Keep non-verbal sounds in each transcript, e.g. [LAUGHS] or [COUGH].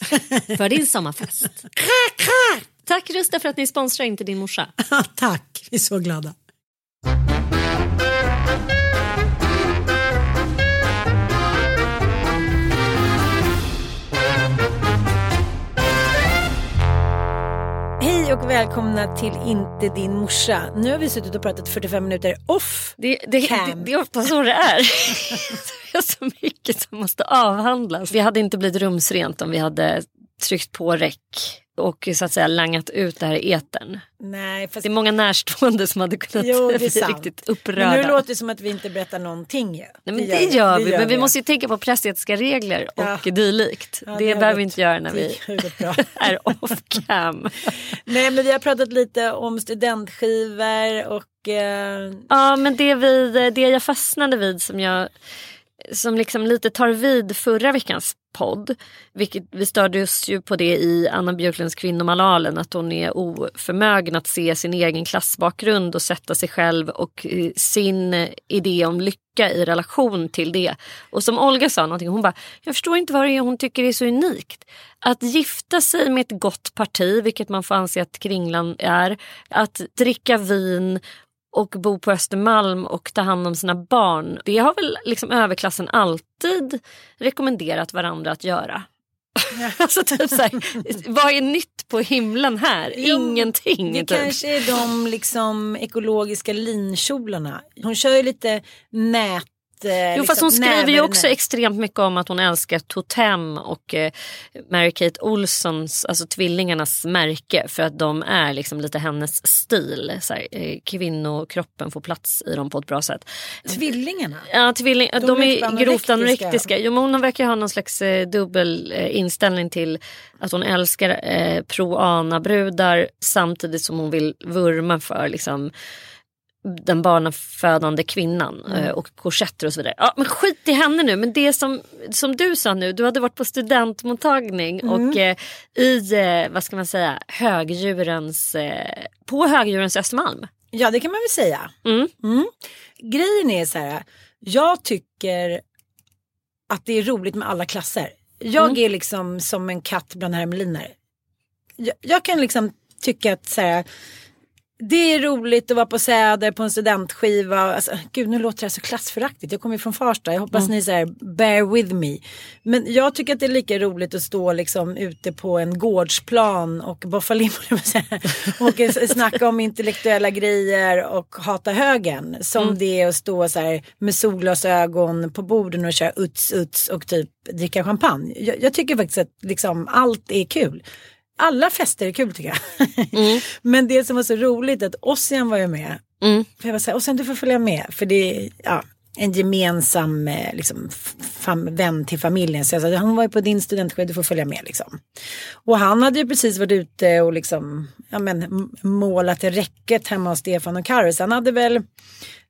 [LAUGHS] för din sommarfest. Tack Rusta för att ni sponsrar Inte din morsa. [LAUGHS] Tack, vi är så glada. Hej och välkomna till Inte din morsa. Nu har vi suttit och pratat 45 minuter off. Det, det, Cam. det, det är ofta så det är. [LAUGHS] [LAUGHS] det är så mycket som måste avhandlas. Vi hade inte blivit rumsrent om vi hade tryckt på räck och så att säga langat ut det här i etern. Nej, fast... Det är många närstående som hade kunnat Jo, det [LAUGHS] bli riktigt upprörda. Men nu låter det som att vi inte berättar någonting ju. Nej, men det, gör vi, men vi gör måste ju tänka på pressetiska regler Ja. och dylikt. Ja, det det behöver vi inte göra när det vi [LAUGHS] är off cam. [LAUGHS] Nej men vi har pratat lite om studentskivor och eh, Ja men det, vi, det jag fastnade vid som jag som liksom lite tar vid förra veckans podd. Vilket, vi störde oss ju på det i Anna Björklunds Kvinnomalalen att hon är oförmögen att se sin egen klassbakgrund och sätta sig själv och eh, sin eh, idé om lycka i relation till det. Och som Olga sa någonting, hon bara, jag förstår inte vad det är hon tycker är så unikt. Att gifta sig med ett gott parti, vilket man får anse att Kringlan är, att dricka vin och bo på Östermalm och ta hand om sina barn. Det har väl liksom överklassen alltid rekommenderat varandra att göra. [LAUGHS] alltså typ så här, vad är nytt på himlen här? Jo, Ingenting. det typ. kanske är de liksom ekologiska linkjolarna. Hon kör ju lite nät. Eh, Jo fast hon liksom, skriver ju näver- också extremt mycket om att hon älskar Totem och eh, Mary-Kate Olssons, alltså tvillingarnas märke för att de är liksom lite hennes stil. Så här, eh, kvinnokroppen får plats i dem på ett bra sätt. Tvillingarna. Ja, tvilling, de, är typ är anorektiska. grovt anorektiska. Jo, men hon verkar ha någon slags eh, dubbel eh, inställning till att hon älskar eh, pro-ana-brudar samtidigt som hon vill vurma för liksom, den barnafödande kvinnan Mm. eh, och korsetter och så vidare. Ja, men skit i henne nu. Men det som, som du sa nu, du hade varit på studentmottagning Mm. och eh, i, eh, vad ska man säga, högdjurens, eh, på högdjurens Östermalm. Ja det kan man väl säga. Mm. Mm. Grejen är så här, jag tycker att det är roligt med alla klasser. Jag är liksom som en katt bland hermeliner. Jag, jag kan liksom tycka att så här, det är roligt att vara på Säder på en studentskiva. Alltså, gud nu låter det så klassföraktigt. Jag kommer ju från Farsta. Jag hoppas ni så här, bear with me. Men jag tycker att det är lika roligt att stå liksom ute på en gårdsplan och boffa [LAUGHS] säga. och snacka om intellektuella grejer och hata högen. Som det är att stå så här med solglasögon på borden och köra uts uts och typ dricka champagne. Jag, jag tycker faktiskt att liksom allt är kul. Alla fester är kul tycker jag. [LAUGHS] Men det som var så roligt att Ossian var ju med. Mm. För jag var så här, Ossian du får följa med. För det är ja, en gemensam eh, liksom, fam- vän till familjen. Så jag sa, han var ju på din studentskiva, du får följa med liksom. Och han hade ju precis varit ute och liksom, ja, men, målat räcket hemma hos Stefan och Karo. Så han hade väl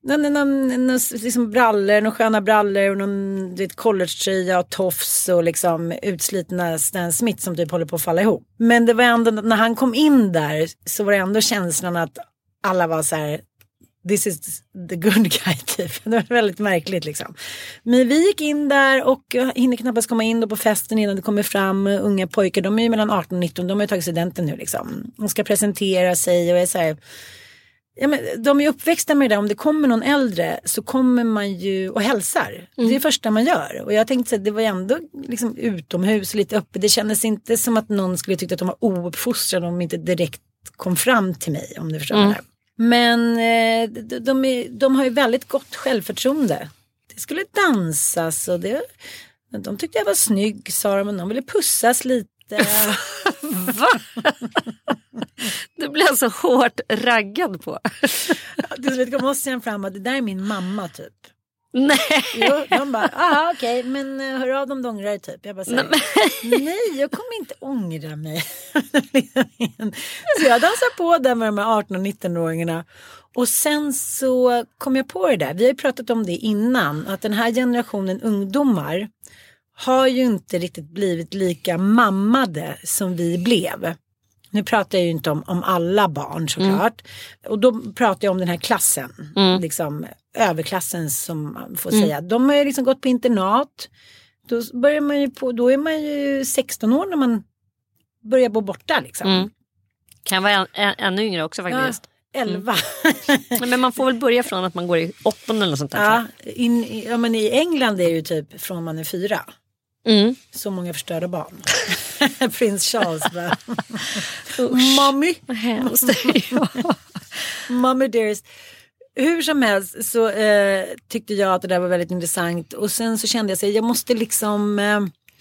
någon, någon, någon, liksom brallor, några sköna brallor och någon vet, collegetröja och tofs och liksom utslitna Stan Smith som typ håller på att falla ihop. Men det var ändå, när han kom in där så var det ändå känslan att alla var så här This is the good guy [LAUGHS] typ. Det var väldigt märkligt liksom. Men vi gick in där och jag hinner knappast komma in då på festen innan det kommer fram unga pojkar. De är ju mellan 18 och 19. De har ju tagit studenten nu liksom. De ska presentera sig och är så här. Ja, men de är uppväxta med det där. Om det kommer någon äldre så kommer man ju och hälsar. Det är det första man gör. Och jag tänkte att det var ändå liksom utomhus, lite öppet. Det kändes inte som att någon skulle tycka att de var ouppfostrade om de inte direkt kom fram till mig. Om du förstår jag menar. Men eh, de, de, är, de har ju väldigt gott självförtroende. Det skulle dansas och det, de tyckte jag var snygg sa de. Men de ville pussas lite. Du blev alltså hårt raggad på. Till slut kom Ossian fram och det där är min mamma typ. Nej. Jo, de bara, aha okej, men eh, hör av dem du ångrar dig typ. Jag bara säger, nej jag kommer inte ångra mig. så jag dansar på där med de här 18 och 19-åringarna. Och sen så kom jag på det där, vi har ju pratat om det innan, att den här generationen ungdomar har ju inte riktigt blivit lika mammade som vi blev. Nu pratar jag ju inte om, om alla barn såklart. Och då pratar jag om den här klassen. Liksom överklassen som man får säga. De har ju liksom gått på internat. Då, börjar man ju på, då är man ju 16 år när man börjar bo borta liksom. Mm. Kan vara än, än, ännu yngre också Ja, faktiskt. 11. Men man får väl börja från att man går i åttonde eller något sånt där. ja, in, ja, men i England är det ju typ från man är fyra. Mm. Så många förstörda barn. [LAUGHS] Prins Charles bara. Mommy. [LAUGHS] Mommy dearest. Hur som helst så eh, tyckte jag att det där var väldigt intressant och sen så kände jag att jag måste liksom eh,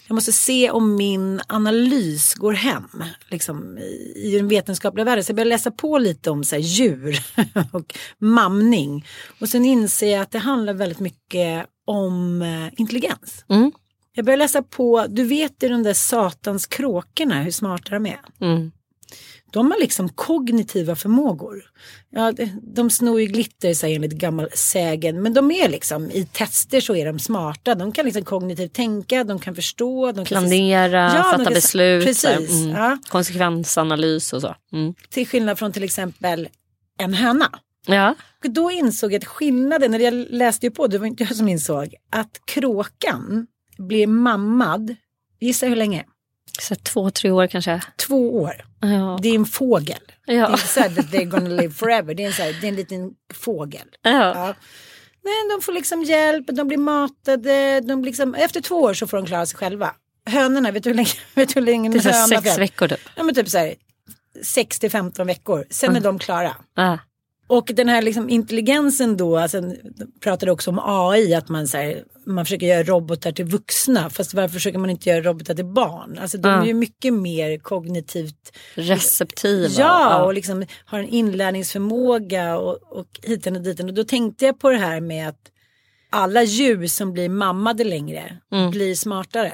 jag måste se om min analys går hem liksom, i, i den vetenskapliga världen. Så jag började läsa på lite om så här, djur [LAUGHS] och mamning. Och sen inser jag att det handlar väldigt mycket om eh, intelligens. Mm. Jag började läsa på, du vet ju de där satans kråkorna, hur smarta de är. Mm. De har liksom kognitiva förmågor. Ja, de, snor ju glitter säger enligt gammal sägen. Men de är liksom i tester så är de smarta. De kan liksom kognitivt tänka, de kan förstå. De kan Planera, Ja, de fatta kan- beslut. precis, så här. Mm. ja. Konsekvensanalys och så. Mm. Till skillnad från till exempel en höna. Ja. Och då insåg jag att skillnaden, när jag läste ju på, det var inte jag som insåg, att kråkan blir mammad, gissa hur länge? Så två, tre år kanske. Två år. Ja. Det är en fågel. Det är Ja. inte så that they're gonna live forever. Det är en, så här, det är en liten fågel. Ja. Ja. Men de får liksom hjälp, de blir matade, de blir liksom, efter två år så får de klara sig själva. Hönorna, vet du hur länge, [LAUGHS] vet du hur länge Det är sex veckor typ. Ja men typ så här 6 till 15 veckor, sen är de klara. Ja. Och den här liksom intelligensen då, alltså, de pratade också om AI, att man, så här, man försöker göra robotar till vuxna. Fast varför försöker man inte göra robotar till barn? Alltså de Ja. är ju mycket mer kognitivt Receptiva. Ja, och liksom har en inlärningsförmåga och, och hiten och diten. Och då tänkte jag på det här med att alla djur som blir mammade längre Mm. blir smartare.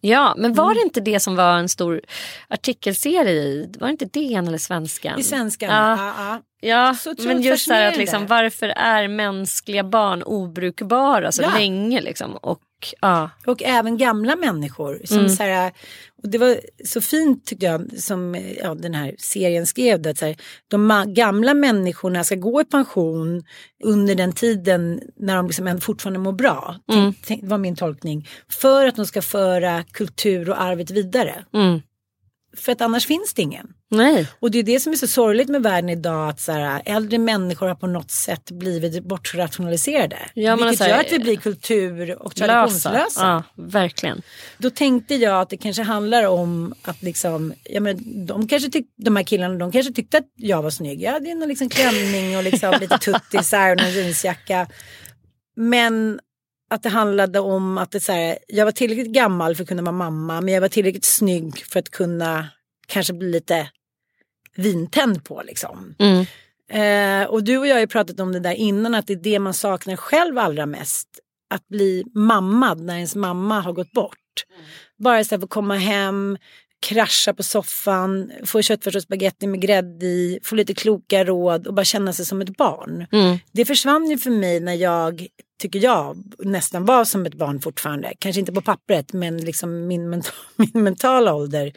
Ja, men var Mm. det inte det som var en stor artikelserie i, var det inte DN eller Svenskan? I svenskan. Ja. Ja, ja. Ja, men just så här att liksom, varför är mänskliga barn obrukbara så länge liksom? Och ja, Och även gamla människor. Som Mm. så här, och det var så fint tyckte jag som ja, den här serien skrev. Det, att så här, de gamla människorna ska gå i pension under den tiden när de liksom fortfarande mår bra. Mm. Tänk, tänk, var min tolkning. För att de ska föra kultur och arvet vidare. mm. För att annars finns det ingen. nej. Och det är det som är så sorgligt med världen idag att så här, äldre människor har på något sätt blivit bortrationaliserade. Ja, vilket här, gör att vi blir kultur och traditionslösa. Ja, verkligen. Då tänkte jag att det kanske handlar om att liksom, ja men de kanske tyck, de här killarna, de kanske tyckte att jag var snygg. Jag hade någon liksom klänning och liksom [LAUGHS] lite tuttisar och någon jeansjacka. Men att det handlade om att det så här, jag var tillräckligt gammal för att kunna vara mamma, men jag var tillräckligt snygg för att kunna kanske bli lite vintänd på liksom. Mm. Eh, och du och jag har ju pratat om det där innan, att det är det man saknar själv allra mest. Att bli mammad när ens mamma har gått bort. Bara istället för att komma hem, krascha på soffan, få köttfärs och spagetti med grädde i, få lite kloka råd och bara känna sig som ett barn. Mm. Det försvann ju för mig när jag, tycker jag, nästan var som ett barn fortfarande. Kanske inte på pappret, men liksom min, menta- [LAUGHS] min mentala ålder.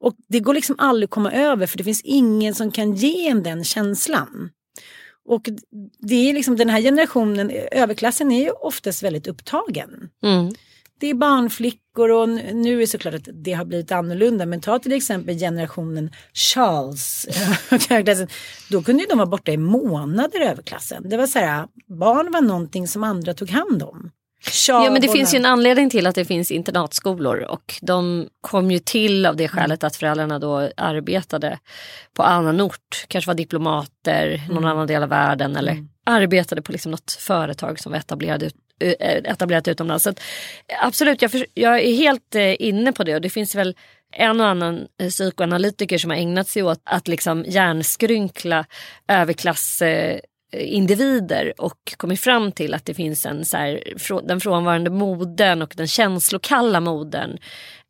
Och det går liksom aldrig att komma över för det finns ingen som kan ge en den känslan. Och det är liksom den här generationen, överklassen är ju oftast väldigt upptagen. Mm. Det är barnflickor och nu är det såklart att det har blivit annorlunda. Men ta till exempel generationen Charles. [LAUGHS] Då kunde de vara borta i månader överklassen. Det var så här, barn var någonting som andra tog hand om. Ja men det finns ju en anledning till att det finns internatskolor och de kom ju till av det skälet att föräldrarna då arbetade på annan ort. Kanske var diplomater, någon annan del av världen eller arbetade på liksom något företag som var etablerad ut, Eh, etablerat utomlands. Så att, eh, absolut, jag, för, jag är helt eh, inne på det och det finns väl en och annan psykoanalytiker som har ägnat sig åt att liksom hjärnskrynkla överklass individer och kommit fram till att det finns en så här, den frånvarande moden och den känslokalla moden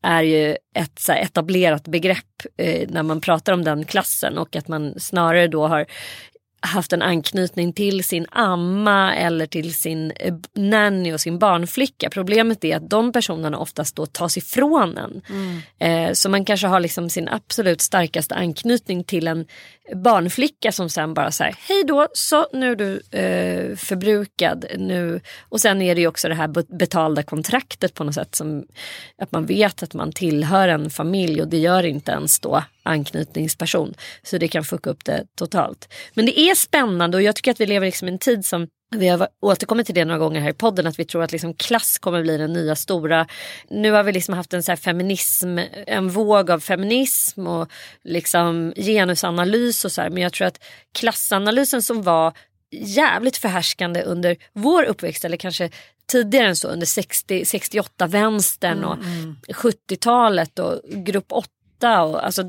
är ju ett så här, etablerat begrepp eh, när man pratar om den klassen och att man snarare då har haft en anknytning till sin amma eller till sin eh, nanny och sin barnflicka. Problemet är att de personerna oftast då tas ifrån en. Eh, så man kanske har liksom sin absolut starkaste anknytning till en barnflicka som sen bara säger hej då, så nu är du eh, förbrukad. Nu. Och sen är det ju också det här be- betalda kontraktet på något sätt som att man vet att man tillhör en familj och det gör inte ens då anknytningsperson. Så det kan fucka upp det totalt. Men det är spännande och jag tycker att vi lever liksom i en tid som vi har återkommit till det några gånger här i podden att vi tror att liksom klass kommer bli den nya stora. Nu har vi liksom haft en så feminism, en våg av feminism och liksom genusanalys och så här. Men jag tror att klassanalysen som var jävligt förhärskande under vår uppväxt eller kanske tidigare än så under 60, 68 vänstern och 70-talet och grupp 8 och alltså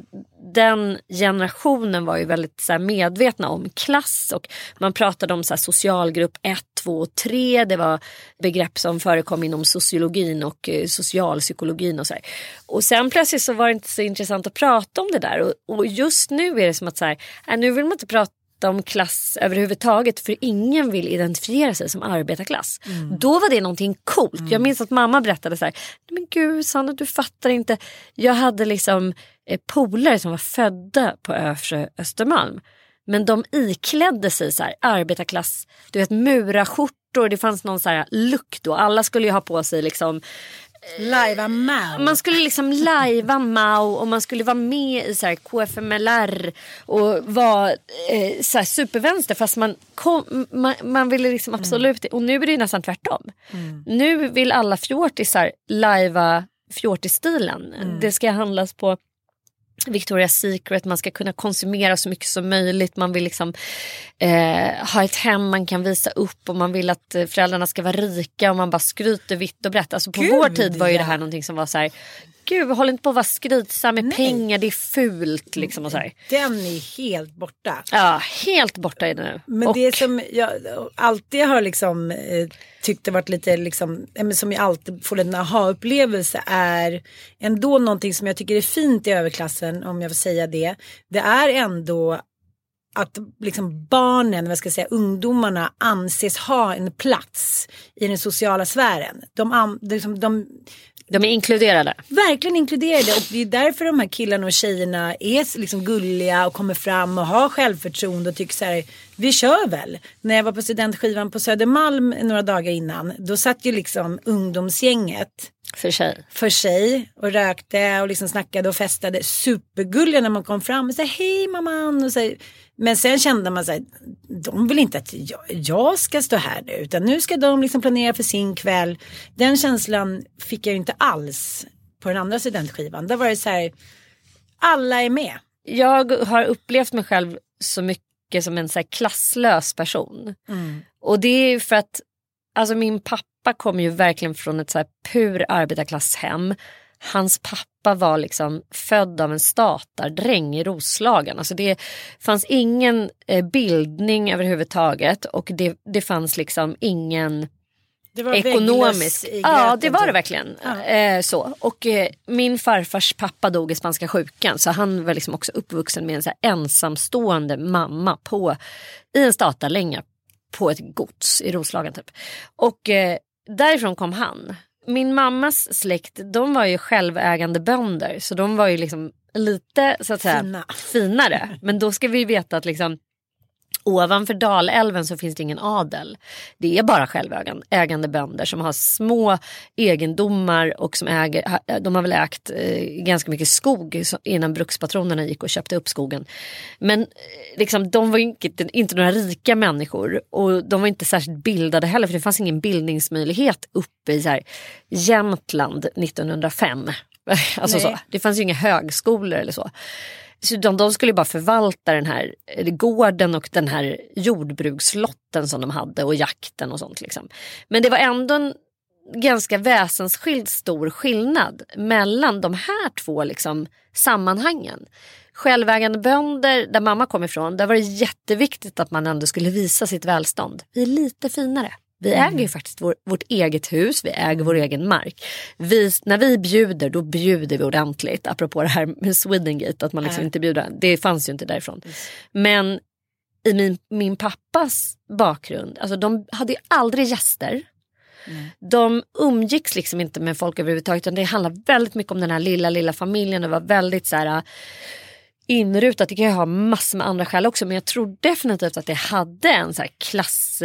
den generationen var ju väldigt så här, medvetna om klass och man pratade om så här, socialgrupp 1, 2 och 3. Det var begrepp som förekom inom sociologin och eh, socialpsykologin och så här. Och sen plötsligt så var det inte så intressant att prata om det där och, och just nu är det som att så här, äh, nu vill man inte prata om klass överhuvudtaget för ingen vill identifiera sig som arbetarklass. Då var det någonting coolt. Jag minns att mamma berättade så här, men gud Sanna du fattar inte. Jag hade liksom eh, polare som var födda på övre Östermalm. Men de iklädde sig så här arbetarklass, du vet murarskjortor, det fanns någon så här look då. Alla skulle ju ha på sig liksom Lajva Mao. man skulle liksom lajva Mao och man skulle vara med i så här KFMLR och vara eh, så här supervänster fast man, kom, man, man ville liksom absolut Och nu är det nästan tvärtom. Nu vill alla fjortisar lajva fjortisstilen. Det ska handlas på Victoria's Secret, man ska kunna konsumera så mycket som möjligt. Man vill liksom eh, ha ett hem man kan visa upp och man vill att eh, föräldrarna ska vara rika och man bara skryter vitt och brett. Alltså på Gud, vår tid var ju ja. det här någonting som var så här gud håll inte på att vara skrytsam med pengar, det är fult liksom och så här. Den är helt borta. Ja, helt borta i det nu. Men och, det som jag alltid har liksom eh, tyckt det varit lite liksom, eh, som jag alltid får en aha-upplevelse är ändå någonting som jag tycker är fint i överklassen om jag får säga det. Det är ändå att liksom barnen, vad ska jag säga, ungdomarna anses ha en plats i den sociala sfären. De, am- de, liksom, de de är inkluderade. verkligen inkluderade och det är därför de här killarna och tjejerna är liksom gulliga och kommer fram och har självförtroende och tycker så här, vi kör väl. När jag var på studentskivan på Södermalm några dagar innan, då satt ju liksom ungdomsgänget för sig. för sig och rökte och liksom snackade och festade. Supergulliga när man kom fram och sa hej mamman. Och så, men sen kände man sig, de vill inte att jag, jag ska stå här nu utan nu ska de liksom planera för sin kväll. Den känslan fick jag ju inte alls på den andra studentskivan. Där var det så här, alla är med. Jag har upplevt mig själv så mycket som en så klasslös person. Och det är för att alltså min pappa kom ju verkligen från ett så här pur arbetarklasshem. Hans pappa var liksom född av en statardräng i Roslagen. Alltså det fanns ingen eh, bildning överhuvudtaget och det, det fanns liksom ingen Det var ekonomisk. Ja det var det typ. verkligen. Ja. Eh, så. Och eh, min farfars pappa dog i spanska sjukan så han var liksom också uppvuxen med en så ensamstående mamma på, i en statarlänga på ett gods i Roslagen typ. Och eh, därifrån kom han. Min mammas släkt de var ju självägande bönder så de var ju liksom lite så att säga Fina. finare. Men då ska vi veta att liksom Ovanför Dalälven så finns det ingen adel. Det är bara självägande bönder som har små egendomar och som äger, ha- de har väl ägt eh, ganska mycket skog innan brukspatronerna gick och köpte upp skogen. Men eh, liksom, de var inte, inte några rika människor och de var inte särskilt bildade heller för det fanns ingen bildningsmöjlighet uppe i så här, Jämtland 1905. [LAUGHS] Alltså så. Det fanns ju inga högskolor eller så. Så de, de skulle bara förvalta den här gården och den här jordbrukslotten som de hade och jakten och sånt. Liksom. Men det var ändå en ganska väsensskild stor skillnad mellan de här två liksom, sammanhangen. Självägande bönder, där mamma kom ifrån, där var det jätteviktigt att man ändå skulle visa sitt välstånd. Vi är lite finare. Vi äger ju faktiskt vår, vårt eget hus, vi äger vår egen mark. Vi, när vi bjuder, då bjuder vi ordentligt. Apropå det här med Swedengate, att man liksom Ja. inte bjuder. Det fanns ju inte därifrån. Men i min, min pappas bakgrund, alltså de hade ju aldrig gäster. De umgicks liksom inte med folk överhuvudtaget utan det handlar väldigt mycket om den här lilla lilla familjen. Det var väldigt så här inrutat. Det kan ju ha massor med andra skäl också men jag tror definitivt att det hade en så här klass...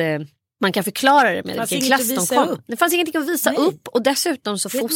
Man kan förklara det med vilken klass de kom. upp. Det fanns ingenting att visa Nej. upp och dessutom så Vet man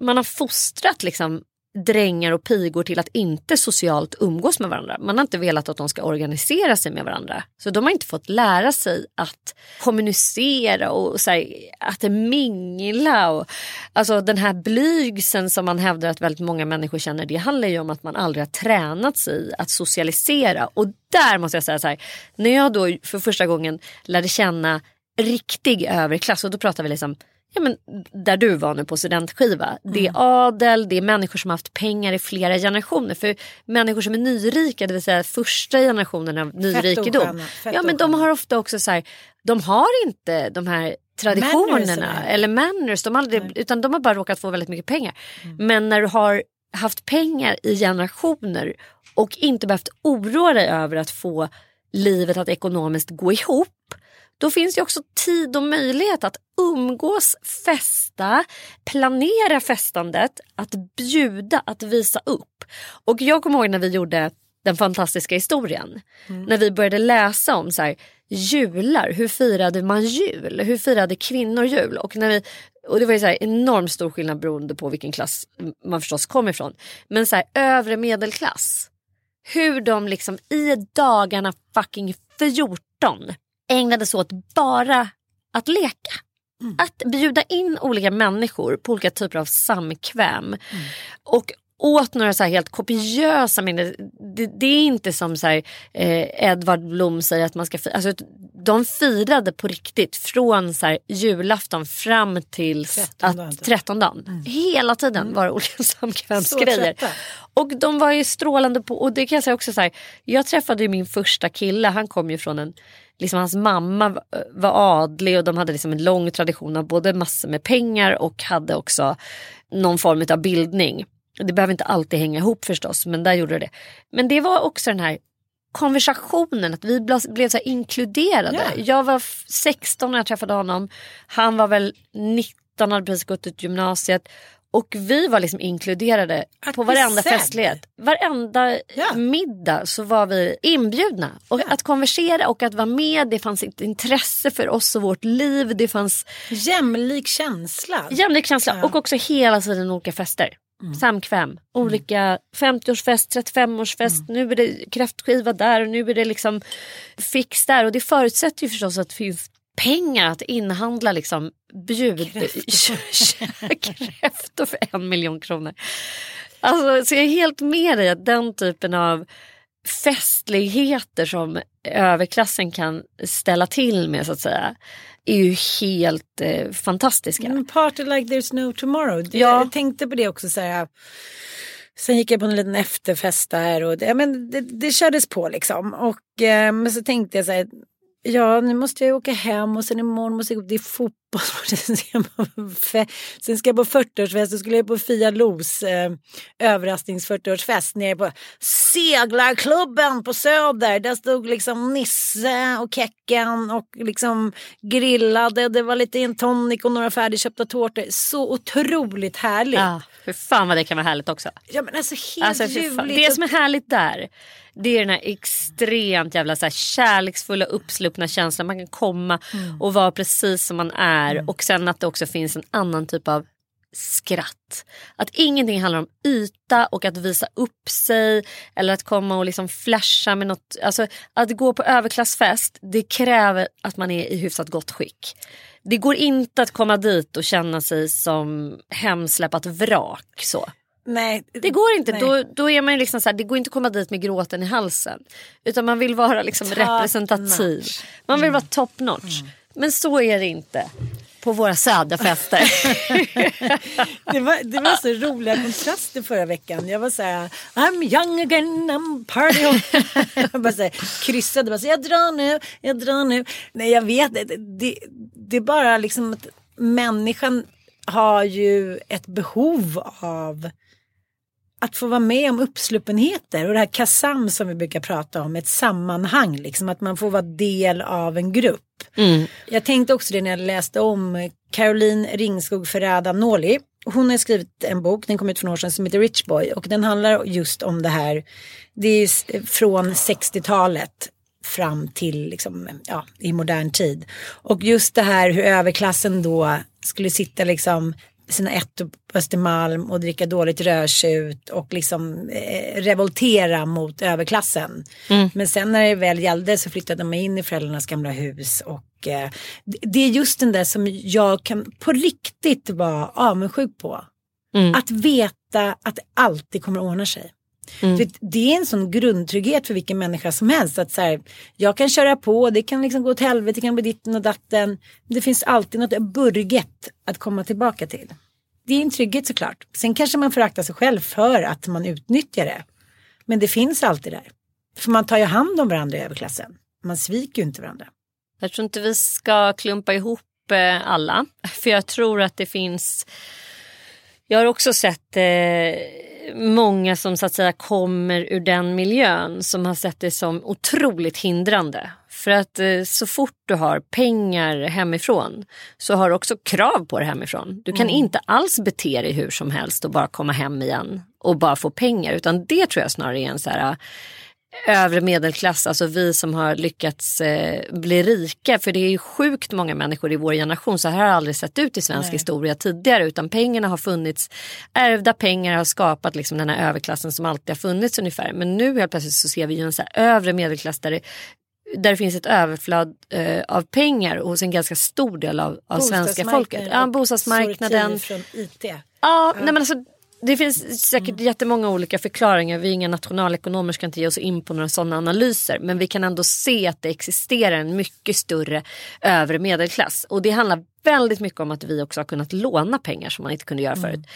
man har fostrat liksom drängar och pigor till att inte socialt umgås med varandra. Man har inte velat att de ska organisera sig med varandra. Så de har inte fått lära sig att kommunicera och så här, att mingla. Och, alltså den här blygsen som man hävdar att väldigt många människor känner. Det handlar ju om att man aldrig har tränat sig i att socialisera. Och där måste jag säga så här. När jag då för första gången lärde känna riktig överklass och då pratar vi liksom Ja, men där du var nu på studentskiva. Det är adel, det är människor som har haft pengar i flera generationer. För människor som är nyrika, det vill säga första generationen av nyrikedom. Ja men de har ofta också så här, de har inte de här traditionerna Mannersen. eller manners. De aldrig, utan de har bara råkat få väldigt mycket pengar. Men när du har haft pengar i generationer och inte behövt oroa dig över att få livet att ekonomiskt gå ihop då finns det också tid och möjlighet att umgås, festa, planera festandet, att bjuda, att visa upp. Och jag kommer ihåg när vi gjorde den fantastiska historien. När vi började läsa om så här, jular, hur firade man jul? Hur firade kvinnor jul? Och, när vi, och det var ju så här enormt stor skillnad beroende på vilken klass man förstås kom ifrån. Men så här, övre medelklass. Hur de liksom i dagarna fucking 14 ägnade sig åt bara att leka. Att bjuda in olika människor på olika typer av samkväm. Och åt några så helt kopiösa mängder. Det, det är inte som så här, eh, Edvard Blom säger att man ska... fi- Alltså, de firade på riktigt från så här, julafton fram till 13 dagen, att, typ. 13 dagen. Mm. Hela tiden var det olika [LAUGHS] samkvämsgrejer. Och de var ju strålande på, och det kan jag säga också så här, jag träffade ju min första kille, han kom ju från en, liksom hans mamma var adlig och de hade liksom en lång tradition av både massor med pengar och hade också någon form av bildning. Det behöver inte alltid hänga ihop förstås, men där gjorde det. Men det var också den här konversationen, att vi blev, så inkluderade. Ja. Jag var f- 16 när jag träffade honom. Han var väl 19, hade precis gått ut gymnasiet. Och vi var liksom inkluderade Att på varenda sedd. festlighet. Varenda Ja. middag så var vi inbjudna. Och Ja. att konversera och att vara med, det fanns ett intresse för oss och vårt liv. Det fanns Jämlik känsla. jämlik känsla och också hela tiden olika fester. Samkväm, olika 50-årsfest, 35-årsfest, nu är det kräftskiva där och nu är det liksom fix där. Och det förutsätter ju förstås att det finns pengar att inhandla liksom bjud, kräftor [LAUGHS] för en miljon kronor. Alltså, så jag är helt med dig att den typen av festligheter som överklassen kan ställa till med så att säga är ju helt eh, fantastiska. Mm, party like there's no tomorrow. Det, Ja. Jag tänkte på det också. Så här, sen gick jag på en liten efterfest där och det, ja, men det, det kördes på liksom. Och, eh, men så tänkte jag så här, ja nu måste jag åka hem och sen imorgon måste jag gå, det är fotbollsmatch. [LAUGHS] Sen ska jag på Sen ska jag på 40-årsfest, då skulle jag på Fia Los eh, överrasknings 40-årsfest nere på seglarklubben på Söder. Där stod liksom Nisse och Kecken och liksom grillade. Det var lite en tonic och några färdigköpta tårtor. Så otroligt härligt. Ja, Ja, för fan vad det kan vara härligt också. men alltså helt Alltså, det som är härligt där det är den här extremt jävla så här, kärleksfulla uppsluppna känslan. Man kan komma Mm. och vara precis som man är och sen att det också finns en annan typ av skratt. Att ingenting handlar om yta och att visa upp sig eller att komma och liksom flasha med något. Alltså att gå på överklassfest det kräver att man är i hyfsat gott skick. Det går inte att komma dit och känna sig som hemsläpat vrak så. Nej, Det går inte. Nej. Då, då är man liksom så här, det går inte att komma dit med gråten i halsen. Utan man vill vara liksom Top representativ. notch. Man vill vara top notch. Men så är det inte på våra söderfester. [LAUGHS] Det var, det var så roliga kontraster förra veckan. Jag var så här, I'm young again, I'm party on. [LAUGHS] Jag bara så här, kryssade, bara så här, jag drar nu, jag drar nu. Nej jag vet det, det, det är bara liksom att människan har ju ett behov av att få vara med om uppsluppenheter och det här kasam som vi brukar prata om, ett sammanhang, liksom att man får vara del av en grupp. Jag tänkte också det när jag läste om Caroline Ringskog Ferrada Noli. Hon har skrivit en bok, den kom ut för några år sedan, som heter Rich Boy och den handlar just om det här. Det är s- från 60-talet fram till liksom, ja, i modern tid. Och just det här hur överklassen då skulle sitta liksom sina ettor på Östermalm och dricka dåligt rödtjut och liksom eh, revoltera mot överklassen. Men sen när det väl gällde så flyttade de in i föräldrarnas gamla hus och eh, det- är just den där som jag kan på riktigt vara avundsjuk på. Att veta att det alltid kommer att ordna sig. Att det är en sån grundtrygghet för vilken människa som helst. Att så här, jag kan köra på, det kan liksom gå till helvete, det kan bli ditten och datten. Det finns alltid något burget att komma tillbaka till. Det är en trygghet såklart. Sen kanske man föraktar sig själv för att man utnyttjar det. Men det finns alltid där. För man tar ju hand om varandra i överklassen. Man sviker ju inte varandra. Jag tror inte vi ska klumpa ihop eh, alla. [LAUGHS] För jag tror att det finns... Jag har också sett eh, många som så att säga kommer ur den miljön som har sett det som otroligt hindrande. För att eh, så fort du har pengar hemifrån så har du också krav på det hemifrån. Du kan inte alls bete dig hur som helst och bara komma hem igen och bara få pengar. Utan det tror jag snarare är en så här övre medelklass, alltså vi som har lyckats eh, bli rika. För det är ju sjukt många människor i vår generation, så här har det aldrig sett ut i svensk historia tidigare. Utan pengarna har funnits, ärvda pengar har skapat liksom den här överklassen som alltid har funnits ungefär. Men nu helt plötsligt så ser vi ju en så här övre medelklass där det, där det finns ett överflöd eh, av pengar hos en ganska stor del av, av svenska folket. Ja, bostadsmarknaden. Från IT. Ja, nej men alltså, det finns säkert mm. jättemånga olika förklaringar. Vi är inga nationalekonomer ska inte ge oss in på några sådana analyser. Men vi kan ändå se att det existerar en mycket större övre medelklass. Och det handlar väldigt mycket om att vi också har kunnat låna pengar som man inte kunde göra mm. förut.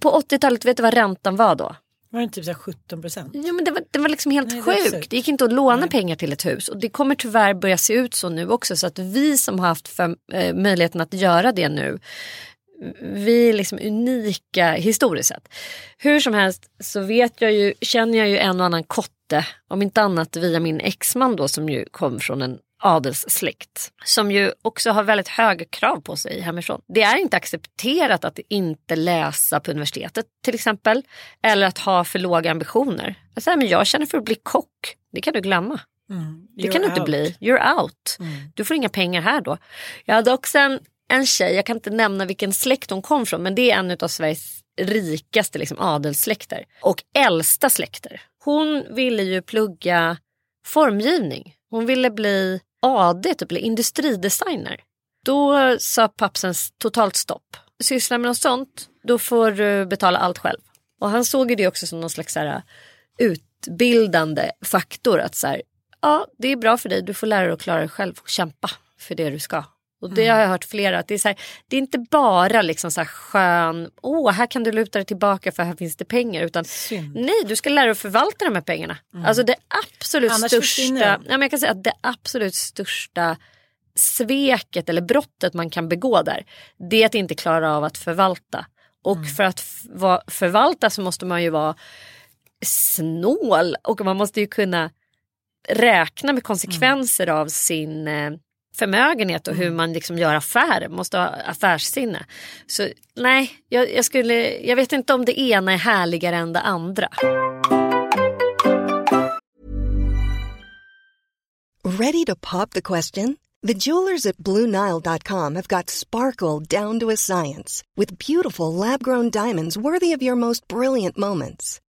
På 80-talet, vet du vad räntan var då? Var det typ så 17 procent? Ja men det var, det var liksom helt Nej, sjukt. Det, det gick inte att låna Nej. pengar till ett hus. Och det kommer tyvärr börja se ut så nu också. Så att vi som har haft för, eh, möjligheten att göra det nu. Vi är liksom unika historiskt sett. Hur som helst så vet jag ju, känner jag ju en och annan kotte. Om inte annat via min exman då som ju kom från en adelssläkt som ju också har väldigt höga krav på sig hemifrån. Det är inte accepterat att inte läsa på universitetet till exempel eller att ha för låga ambitioner. Alltså, men jag känner för att bli kock, det kan du glömma. Mm. Det kan du inte bli, you're out. Mm. Du får inga pengar här då. Jag hade också en, en tjej, jag kan inte nämna vilken släkt hon kom från men det är en av Sveriges rikaste liksom, adelssläkter och äldsta släkter. Hon ville ju plugga formgivning. Hon ville bli AD, typ, eller industridesigner. Då sa pappsen totalt stopp. Sysslar med något sånt, då får du betala allt själv. Och han såg det också som någon slags så här, uh, utbildande faktor. Att så här, ja, det är bra för dig, du får lära dig att klara dig själv och kämpa för det du ska. Och det mm. har jag hört flera, att det är, så här, det är inte bara liksom så här skön, åh här kan du luta dig tillbaka för här finns det pengar. Utan Synd. nej, du ska lära dig att förvalta de här pengarna. Mm. Alltså det absolut Annars största, ja, men jag kan säga att det absolut största sveket eller brottet man kan begå där. Det är att inte klara av att förvalta. Och mm. för att förvalta så måste man ju vara snål och man måste ju kunna räkna med konsekvenser mm. av sin eh, förmögenhet och hur mm. man liksom gör affärer, måste ha affärssinne. Så nej, jag, jag, skulle, jag vet inte om det ena är härligare än det andra. Ready to pop the question? The jewelers at BlueNile.com have got sparkle down to a science with beautiful lab-grown diamonds worthy of your most brilliant moments.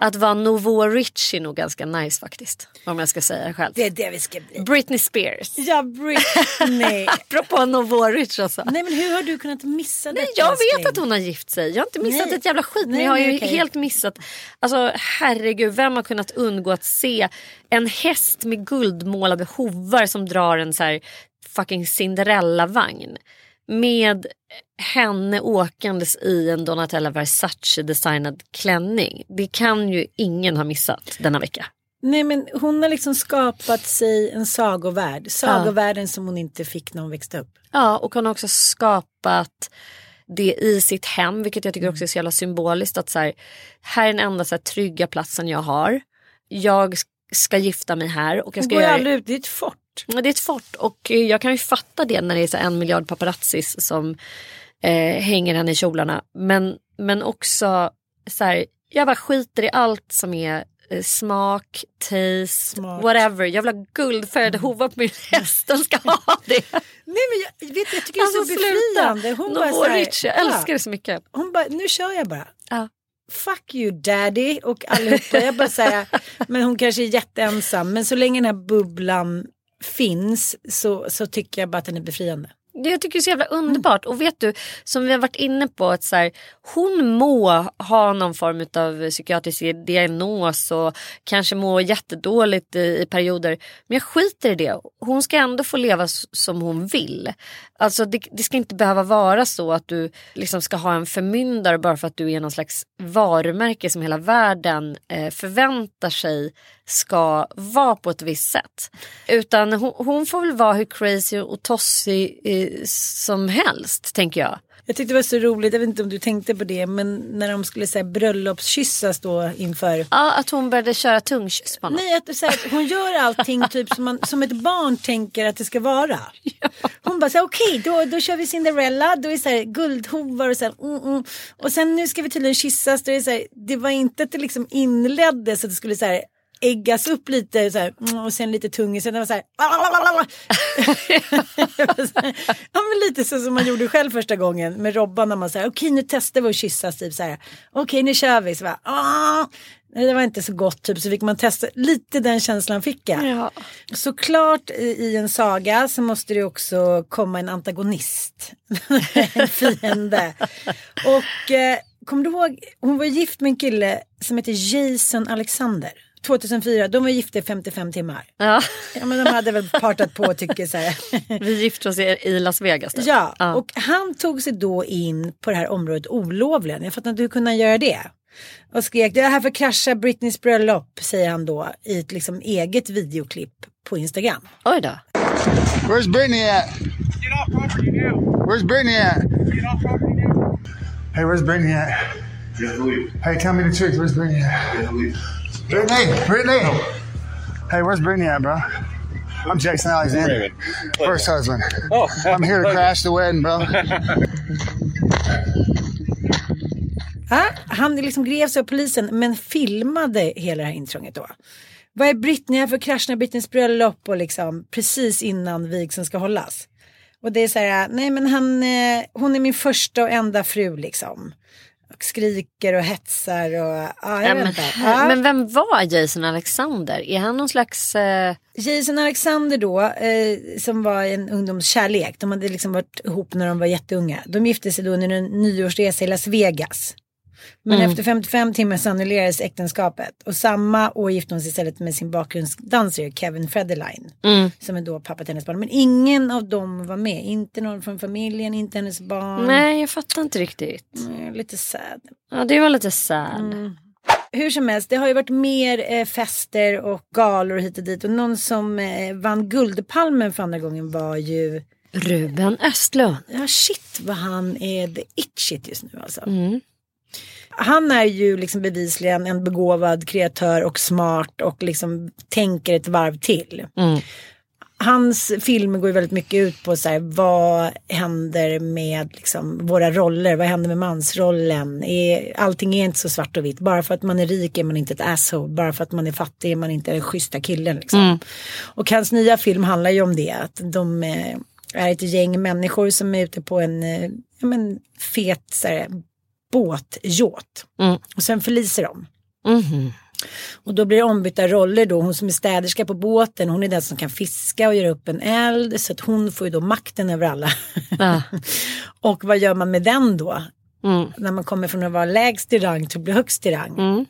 Att vara Nouveau Rich är nog ganska nice faktiskt. Om jag ska säga det själv. Det är det vi ska bli. Britney Spears. Ja, Britney. [LAUGHS] Apropå Nouveau Rich alltså. Nej men hur har du kunnat missa det? Jag vet att hon har gift sig. Jag har inte missat nej. ett jävla skit. Nej, men jag har ju okay. helt missat. Alltså herregud, vem har kunnat undgå att se en häst med guldmålade hovar som drar en så här fucking Cinderella-vagn med henne åkandes i en Donatella Versace designad klänning. Det kan ju ingen ha missat denna vecka. Nej men hon har liksom skapat sig en sagovärld. Sagovärlden ja. som hon inte fick när hon växte upp. Ja och hon har också skapat det i sitt hem vilket jag tycker också är så jävla symboliskt att så här, här är den enda så här, trygga platsen jag har. Jag ska gifta mig här. Och jag ska hon går göra... aldrig ut, det är ett fort. Ja, det är ett fort och jag kan ju fatta det när det är så en miljard paparazzis som eh, hänger henne i kjolarna. Men, men också så här, jag bara skiter i allt som är eh, smak, taste, Smart. whatever. Jag vill ha guldfärgade hovar på min [LAUGHS] häst. Den ska ha det. Nej men jag, vet, jag tycker det är så Alltså befriande. Hon bara så här, Novoric, jag älskar det så mycket. Hon bara, nu kör jag bara. Ja. Fuck you daddy och allihopa. Jag bara säga, [LAUGHS] men hon kanske är jätteensam. Men så länge den här bubblan finns så, så tycker jag bara att den är befriande. Det jag tycker det är så jävla underbart. Och vet du, som vi har varit inne på, att så här, hon må ha någon form av psykiatrisk diagnos och kanske må jättedåligt i, i perioder. Men jag skiter i det. Hon ska ändå få leva som hon vill. Alltså det, det ska inte behöva vara så att du liksom ska ha en förmyndare bara för att du är någon slags varumärke som hela världen eh, förväntar sig ska vara på ett visst sätt. Utan hon, hon får väl vara hur crazy och tossig eh, som helst tänker jag. Jag tyckte det var så roligt, jag vet inte om du tänkte på det, men när de skulle säga bröllopskyssas då inför Ja, att hon började köra tungkyss på honom. Nej, att, så här, hon gör allting typ som, man, som ett barn tänker att det ska vara. Hon bara så här, okej då, då kör vi Cinderella, då är det så här guldhovar och så här, mm, mm. Och sen nu ska vi tydligen kyssas, då är det, så här, det var inte att det liksom inleddes så att det skulle så här äggas upp lite så här, mm, och sen lite tung sen det var så här, [LAUGHS] ja men lite så som man gjorde själv första gången med Robban när man säger okej nu testar vi att kyssas typ så här okej nu kör vi så bara, "Ah." Det var inte så gott typ så fick man testa lite den känslan fick jag. Ja. Såklart i, i en saga så måste det också komma en antagonist. [LAUGHS] en fiende. Och eh, kommer du ihåg, hon var gift med en kille som heter Jason Alexander. 2004, de var gifta i 55 timmar. Ja. Ja men de hade väl partat på tycker så här. [LAUGHS] Vi gifte oss i i Las Vegas. typ. Ja, och han tog sig då in på det här området olovligen. Jag fattar inte hur kunde han göra det? Och skrek det är här för krascha Britneys bröllop säger han då i ett liksom eget videoklipp på Instagram. Oj då. Where's Brittany at? Get off property now. Where's Brittany at? Get off property now. Hey, where's Brittany at? Hey, tell me the truth. Where's Brittany at? Brittany! Brittany! Hey, where's Brittany at, bro? I'm Jason Alexander. First husband. Oh, I'm here to crash the wedding, bro. Ja, [LAUGHS] han liksom greps av polisen men filmade hela det här intrånget då. Vad är Britney här för att krascha Britneys bröllop och liksom precis innan vigseln ska hållas. Och det är så här, nej men han, eh, hon är min första och enda fru liksom. Och skriker och hetsar och jag Ja, men. Ja. men vem var Jason Alexander? Är han någon slags... Eh... Jason Alexander då, eh, som var en ungdomskärlek, de hade liksom varit ihop när de var jätteunga. De gifte sig då under en nyårsresa i Las Vegas. Men efter 55 timmar annullerades äktenskapet. Och samma år gifte hon sig istället med sin bakgrundsdansare Kevin Federline. Som är då pappa till hennes barn. Men ingen av dem var med. Inte någon från familjen, inte hennes barn. Nej, jag fattar inte riktigt. Mm, Lite sad. Ja, det var lite sad. Hur som helst, det har ju varit mer eh, fester och galor hit och dit. Och någon som eh, vann Guldpalmen för andra gången var ju Ruben Östlund. Ja shit vad han är the it shit just nu alltså. Mm. Han är ju liksom bevisligen en begåvad kreatör och smart och liksom tänker ett varv till. Mm. Hans filmer går ju väldigt mycket ut på så här, vad händer med liksom, våra roller, vad händer med mansrollen? Är, allting är inte så svart och vitt, bara för att man är rik är man inte ett asshole, bara för att man är fattig är man inte den schyssta killen. Liksom. Och hans nya film handlar ju om det, att de eh, är ett gäng människor som är ute på en eh, ja, men, fet så här, båtjåt. Mm. Och sen förliser de. Mhm. Och då blir det ombytta roller då. Hon som är städerska på båten, hon är den som kan fiska och göra upp en eld. Så att hon får ju då makten över alla. Ja. [LAUGHS] och vad gör man med den då? Mm. När man kommer från att vara lägst i rang till att bli högst i rang. Mm.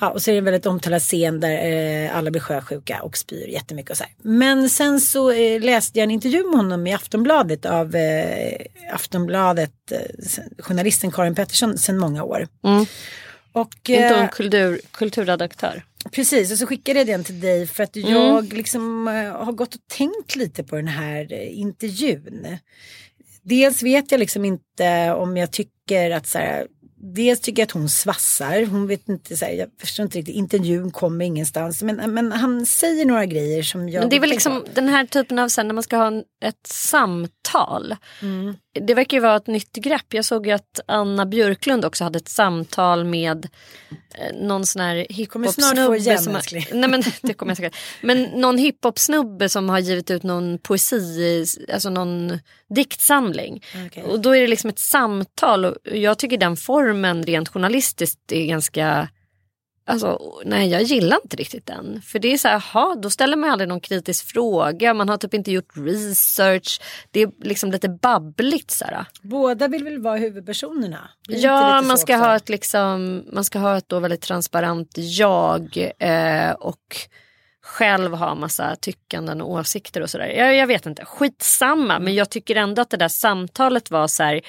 Ja, och så är det en väldigt omtalad scen där eh, alla blir sjösjuka och spyr jättemycket och så här. Men sen så eh, läste jag en intervju med honom i Aftonbladet av eh, Aftonbladet, eh, journalisten Karin Pettersson sedan många år. Mm. Och, Inte eh, hon kultur, kulturredaktör? Precis, och så skickade jag den till dig för att jag liksom eh, har gått och tänkt lite på den här eh, intervjun. Dels vet jag liksom inte om jag tycker att så här, Dels tycker jag att hon svassar, hon vet inte, så här, jag förstår inte riktigt, intervjun kommer ingenstans. Men, men han säger några grejer som jag... Men det är väl liksom på. den här typen av sen när man ska ha en, ett samtal. Mm. Det verkar ju vara ett nytt grepp. Jag såg ju att Anna Björklund också hade ett samtal med eh, någon sån här hiphop-snubbe. Som har, [LAUGHS] nej men det kommer jag säkert. Men någon hiphop-snubbe som har givit ut någon poesi, alltså någon diktsamling. Okej. Och då är det liksom ett samtal och jag tycker den formen rent journalistiskt är ganska Alltså, nej jag gillar inte riktigt den. För det är så här, aha, då ställer man aldrig någon kritisk fråga. Man har typ inte gjort research. Det är liksom lite babbligt så här. Båda vill väl vara huvudpersonerna? Ja, man ska, också? ha ett liksom, man ska ha ett då väldigt transparent jag eh, och själv ha massa tyckanden och åsikter och sådär. Jag, jag vet inte, skitsamma. Men jag tycker ändå att det där samtalet var så här.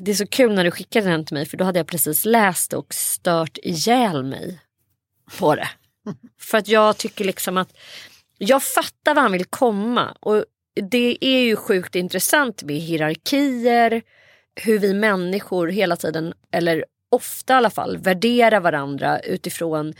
Det är så kul när du skickade den till mig för då hade jag precis läst och stört ihjäl mig på det. [LAUGHS] För att jag tycker liksom att jag fattar var han vill komma och det är ju sjukt intressant med hierarkier, hur vi människor hela tiden, eller ofta i alla fall, värderar varandra utifrån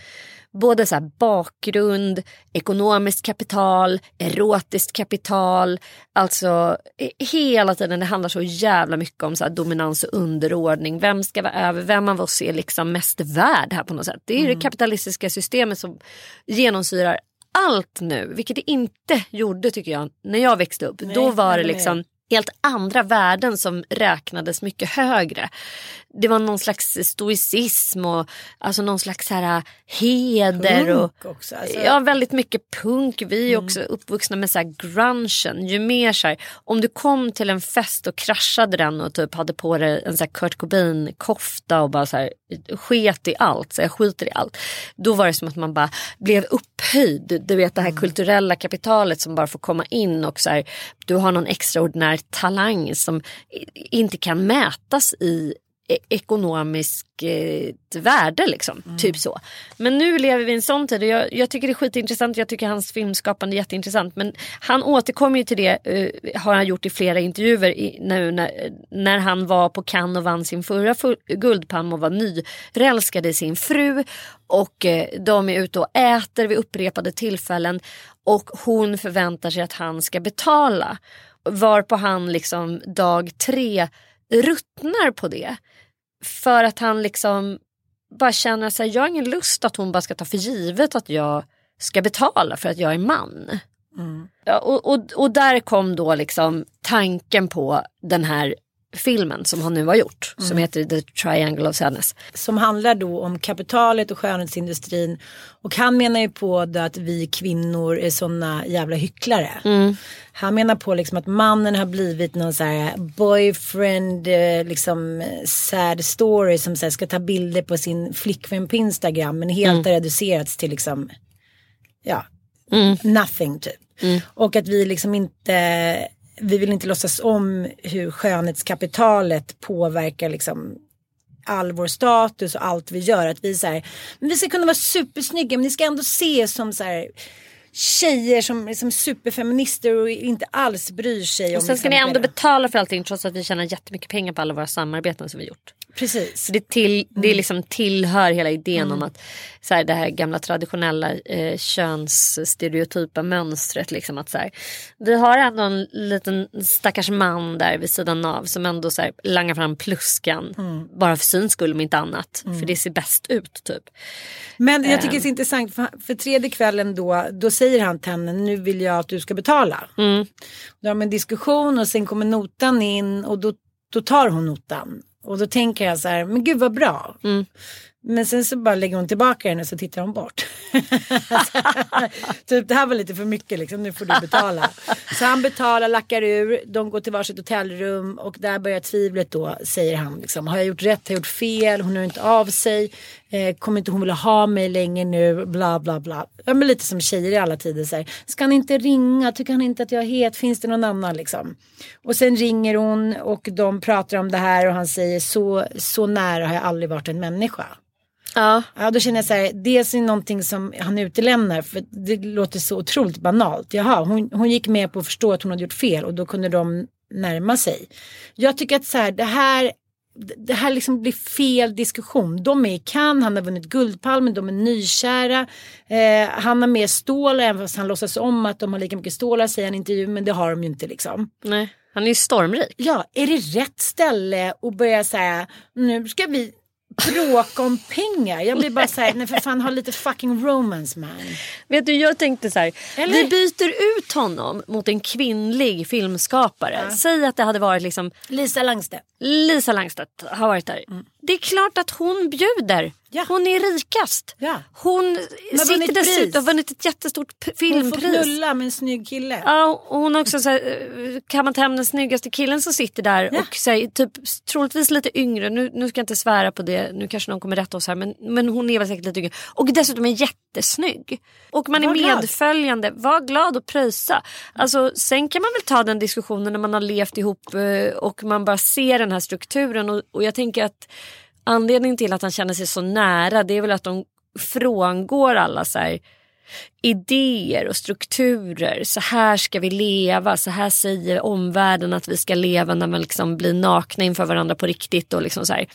både så här bakgrund, ekonomiskt kapital, erotiskt kapital. Alltså eh, hela tiden det handlar så jävla mycket om så dominans och underordning. Vem ska vara över? Vem av oss är liksom mest värd här på något sätt? Det är det kapitalistiska systemet som genomsyrar allt nu. Vilket det inte gjorde tycker jag när jag växte upp. Då var det liksom helt andra värden som räknades mycket högre. Det var någon slags stoicism och alltså någon slags här heder. och, Punk också, alltså. Ja väldigt mycket punk. Vi är också uppvuxna med så här grungen. Ju mer så här, om du kom till en fest och kraschade den och typ hade på dig en så här Kurt Cobain kofta och bara så här sket i allt. Så jag skiter i allt. Då var det som att man bara blev upphöjd. Du vet det här kulturella kapitalet som bara får komma in och så här, du har någon extraordinär talang som inte kan mätas i e- ekonomisk eh, värde liksom. Typ så. Men nu lever vi i en sån tid och jag, jag tycker det är skitintressant. Jag tycker hans filmskapande är jätteintressant. Men han återkommer ju till det, eh, har han gjort i flera intervjuer i, nu när, när han var på Cannes och vann sin förra Guldpalm och var nyförälskad i sin fru. Och eh, de är ute och äter vid upprepade tillfällen. Och hon förväntar sig att han ska betala. Varpå han liksom dag tre ruttnar på det. För att han liksom bara känner sig, jag har ingen lust att hon bara ska ta för givet att jag ska betala för att jag är man. Ja, och, och, och där kom då liksom tanken på den här filmen som han nu har gjort. Som heter The Triangle of Sadness. som handlar då om kapitalet och skönhetsindustrin. Och han menar ju på det att vi kvinnor är såna jävla hycklare. Han menar på liksom att mannen har blivit någon så här boyfriend, eh, liksom eh, sad story som så ska ta bilder på sin flickvän på Instagram men helt har reducerats till liksom, ja, nothing typ. Och att vi liksom inte, vi vill inte låtsas om hur skönhetskapitalet påverkar liksom all vår status och allt vi gör. Att vi så här, men vi ska kunna vara supersnygga men ni ska ändå se som så här tjejer som är som superfeminister och inte alls bryr sig om Och sen ska liksom ni ändå betala för allting trots att vi tjänar jättemycket pengar på alla våra samarbeten som vi gjort. Precis. Det, till, det Mm. liksom tillhör hela idén om att så här, det här gamla traditionella eh, könsstereotypa mönstret. Liksom, att, så här, vi har ändå en liten stackars man där vid sidan av som ändå så här, langar fram pluskan. Mm. Bara för syns skull om inte annat. För det ser bäst ut typ. Men jag Ehm. tycker det är så intressant för, för tredje kvällen då, då säger han till henne nu vill jag att du ska betala. Mm. Då har de en diskussion och sen kommer notan in och då, då tar hon notan. Och då tänker jag så här, men gud vad bra. Mm. Men sen så bara lägger hon tillbaka den och så tittar hon bort. [LAUGHS] typ det här var lite för mycket liksom, nu får du betala. så han betalar, lackar ur, de går till varsitt hotellrum och där börjar tvivlet då, säger han. Liksom, har jag gjort rätt, har jag gjort fel, hon hör inte av sig, eh, kommer inte hon vilja ha mig länge nu, bla bla bla. Ja, men lite som tjejer i alla tider. Så här, Ska han inte ringa, tycker han inte att jag är het, finns det någon annan liksom. Och sen ringer hon och de pratar om det här och han säger så, så nära har jag aldrig varit en människa. Ja. Ja, då känner jag så här, dels är det någonting som han utelämnar för det låter så otroligt banalt. Jaha, hon, hon gick med på att förstå att hon hade gjort fel och då kunde de närma sig. Jag tycker att så här, det här det här liksom blir fel diskussion. De är i Cannes, han har vunnit Guldpalmen, de är nykära. Eh, han har mer stålar, även fast han låtsas om att de har lika mycket stålar, säger han i intervjun, men det har de ju inte liksom. Nej. Han är ju stormrik. Ja, är det rätt ställe att börja säga nu ska vi bråka om pengar? Jag blir bara såhär, nej för fan ha lite fucking romance man. Vet du, jag tänkte så här. Eller? Vi byter ut honom mot en kvinnlig filmskapare. Säg att det hade varit liksom Lisa Langstedt. Lisa Langstedt har varit där. Det är klart att hon bjuder. Ja. Hon är rikast. Ja. Hon har sitter dessutom har vunnit ett jättestort p- Hon får filmpris. knulla med en snygg kille. Ja, och hon har också så här, eh, kammat hem den snyggaste killen som sitter där Ja. och så här, typ troligtvis lite yngre. Nu, nu ska jag inte svära på det, nu kanske någon kommer rätta oss här men, men hon är väl säkert lite yngre. Och dessutom är jättesnygg. Och man är Var glad. medföljande, var glad och pröjsa. Alltså, sen kan man väl ta den diskussionen när man har levt ihop eh, och man bara ser den här strukturen och, och jag tänker att anledningen till att han känner sig så nära det är väl att de frångår alla så här idéer och strukturer. Så här ska vi leva, så här säger omvärlden att vi ska leva när man liksom blir nakna inför varandra på riktigt. Och liksom så här.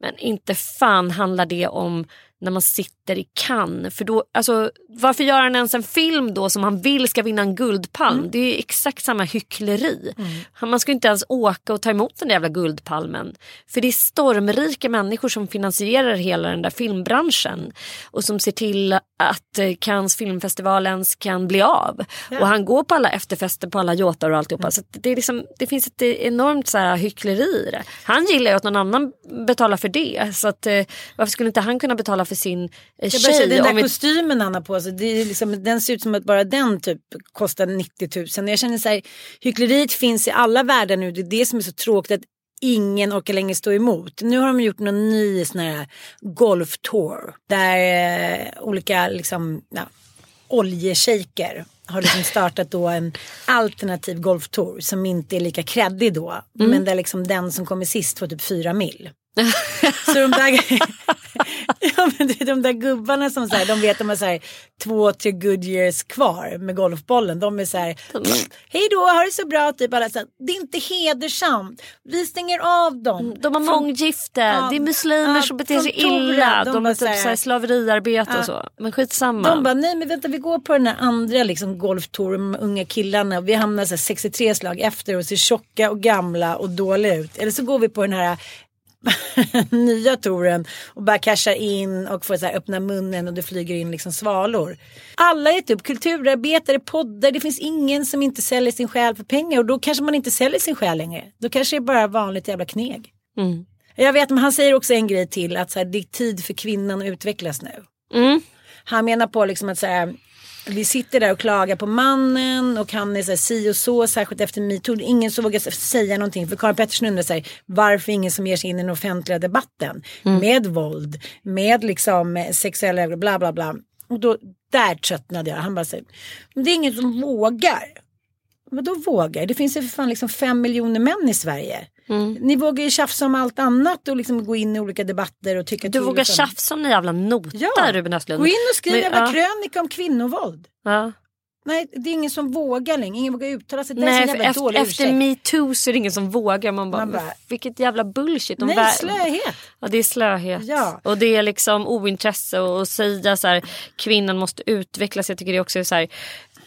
Men inte fan handlar det om när man sitter i Cannes. För då, alltså, varför gör han ens en film då som han vill ska vinna en guldpalm? Det är exakt samma hyckleri. Han- Man ska inte ens åka och ta emot den där jävla guldpalmen. För det är stormrika människor som finansierar hela den där filmbranschen. Och som ser till att eh, Cannes filmfestival ens kan bli av. Och han går på alla efterfester på alla yachter och alltihopa. Så att det, är liksom, det finns ett enormt så här, hyckleri i det. Han gillar ju att någon annan betalar för det. Så att, eh, varför skulle inte han kunna betala för sin eh, Jag tjej? den där vi- kostymen han har på sig, det är liksom, den ser ut som att bara den typ kostar 90 000. Jag känner så här, hyckleriet finns i alla världar nu. Det är det som är så tråkigt att ingen orkar längre stå emot. Nu har de gjort någon ny sån här golftour. Där eh, olika liksom, ja, oljeshejker har liksom [LAUGHS] startat då en alternativ golftour som inte är lika kreddig då. Men där liksom den som kommer sist får typ fyra mil. [LAUGHS] Så de där, [LAUGHS] ja, men det är de där gubbarna som så här, de vet de har så här, två, tre good years kvar med golfbollen. De är så här, hej då, ha det så bra. Typ alla så här, det är inte hedersamt. Vi stänger av dem. De har månggifte, Ja, det är muslimer ja, som beter sig illa. de De, är typ så här slaveriarbete och så. Men skitsamma. De bara, nej men vänta vi går på den här andra liksom, golftouren med unga killarna. Vi hamnar så här, 63 slag efter och ser tjocka och gamla och dåliga ut. Eller så går vi på den här [LAUGHS] nya touren och bara cashar in och får så här, öppna munnen och det flyger in liksom svalor. Alla är typ kulturarbetare, poddar, det finns ingen som inte säljer sin själ för pengar och då kanske man inte säljer sin själ längre. Då kanske det är bara vanligt jävla kneg. Mm. Jag vet men han säger också en grej till att så här, det är tid för kvinnan att utvecklas nu. Mm. Han menar på liksom att så här, vi sitter där och klagar på mannen och han är så här, si och så, särskilt efter metoo. Ingen som vågar säga någonting. För Karin Pettersson undrar här, varför ingen som ger sig in i den offentliga debatten. Med våld, med liksom sexuella övergrepp, bla bla bla. Och då, där tröttnade jag. Han bara säger, det är ingen som vågar. Vadå vågar? Det finns ju för fan liksom fem miljoner män i Sverige. Ni vågar ju tjafsa om allt annat och liksom gå in i olika debatter och tycka Du till vågar tjafsa om en jävla nota Ja, Ruben Östlund. gå in och skriv en jävla ja, krönika om kvinnovåld. ja. Nej, det är ingen som vågar längre. Ingen vågar uttala sig. Det är en jävla efter, dålig efter metoo så är det ingen som vågar. Man bara, Man bara- vilket jävla bullshit. De Nej, vä- slöhet. Ja, det är slöhet. Ja. Och det är liksom ointresse och att säga så här, kvinnan måste utvecklas. Jag tycker det också är så här,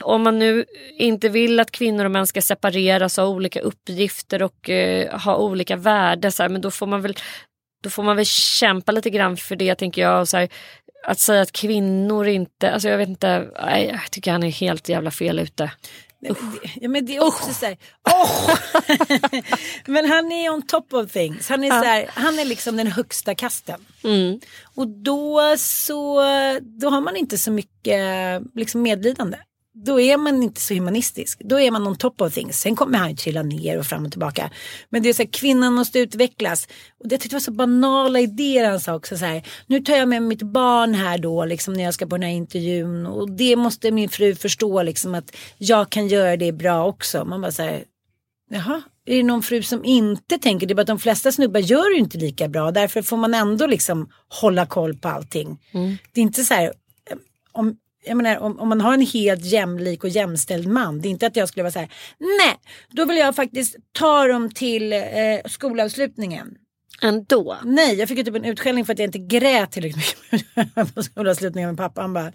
om man nu inte vill att kvinnor och män ska separeras och ha olika uppgifter och eh, ha olika värden, så här, men då får man väl då får man väl kämpa lite grann för det tänker jag. Så här, att säga att kvinnor inte, alltså jag vet inte, nej, jag tycker han är helt jävla fel ute. Ja, men det är också så här, åh! [LAUGHS] men han är on top of things. Han är, så här, han är liksom den högsta kasten. Mm. Och då så då har man inte så mycket liksom medlidande. Då är man inte så humanistisk. Då är man on top of things. Sen kommer han ju trilla ner och fram och tillbaka. Men det är så här, kvinnan måste utvecklas. Och jag tyckte det var så banala idéer han sa också. Så här, nu tar jag med mitt barn här då liksom när jag ska på den här intervjun. Och det måste min fru förstå liksom att jag kan göra det bra också. Man bara så här, Jaha, är det någon fru som inte tänker? Det är bara att de flesta snubbar gör ju inte lika bra. Därför får man ändå liksom hålla koll på allting. Det är inte så här, om, jag menar, om, om man har en helt jämlik och jämställd man. Det är inte att jag skulle vara så här, nej, då vill jag faktiskt ta dem till eh, skolavslutningen. Ändå. Nej, jag fick ju typ en utskällning för att jag inte grät tillräckligt mycket på skolavslutningen med pappa. Han bara,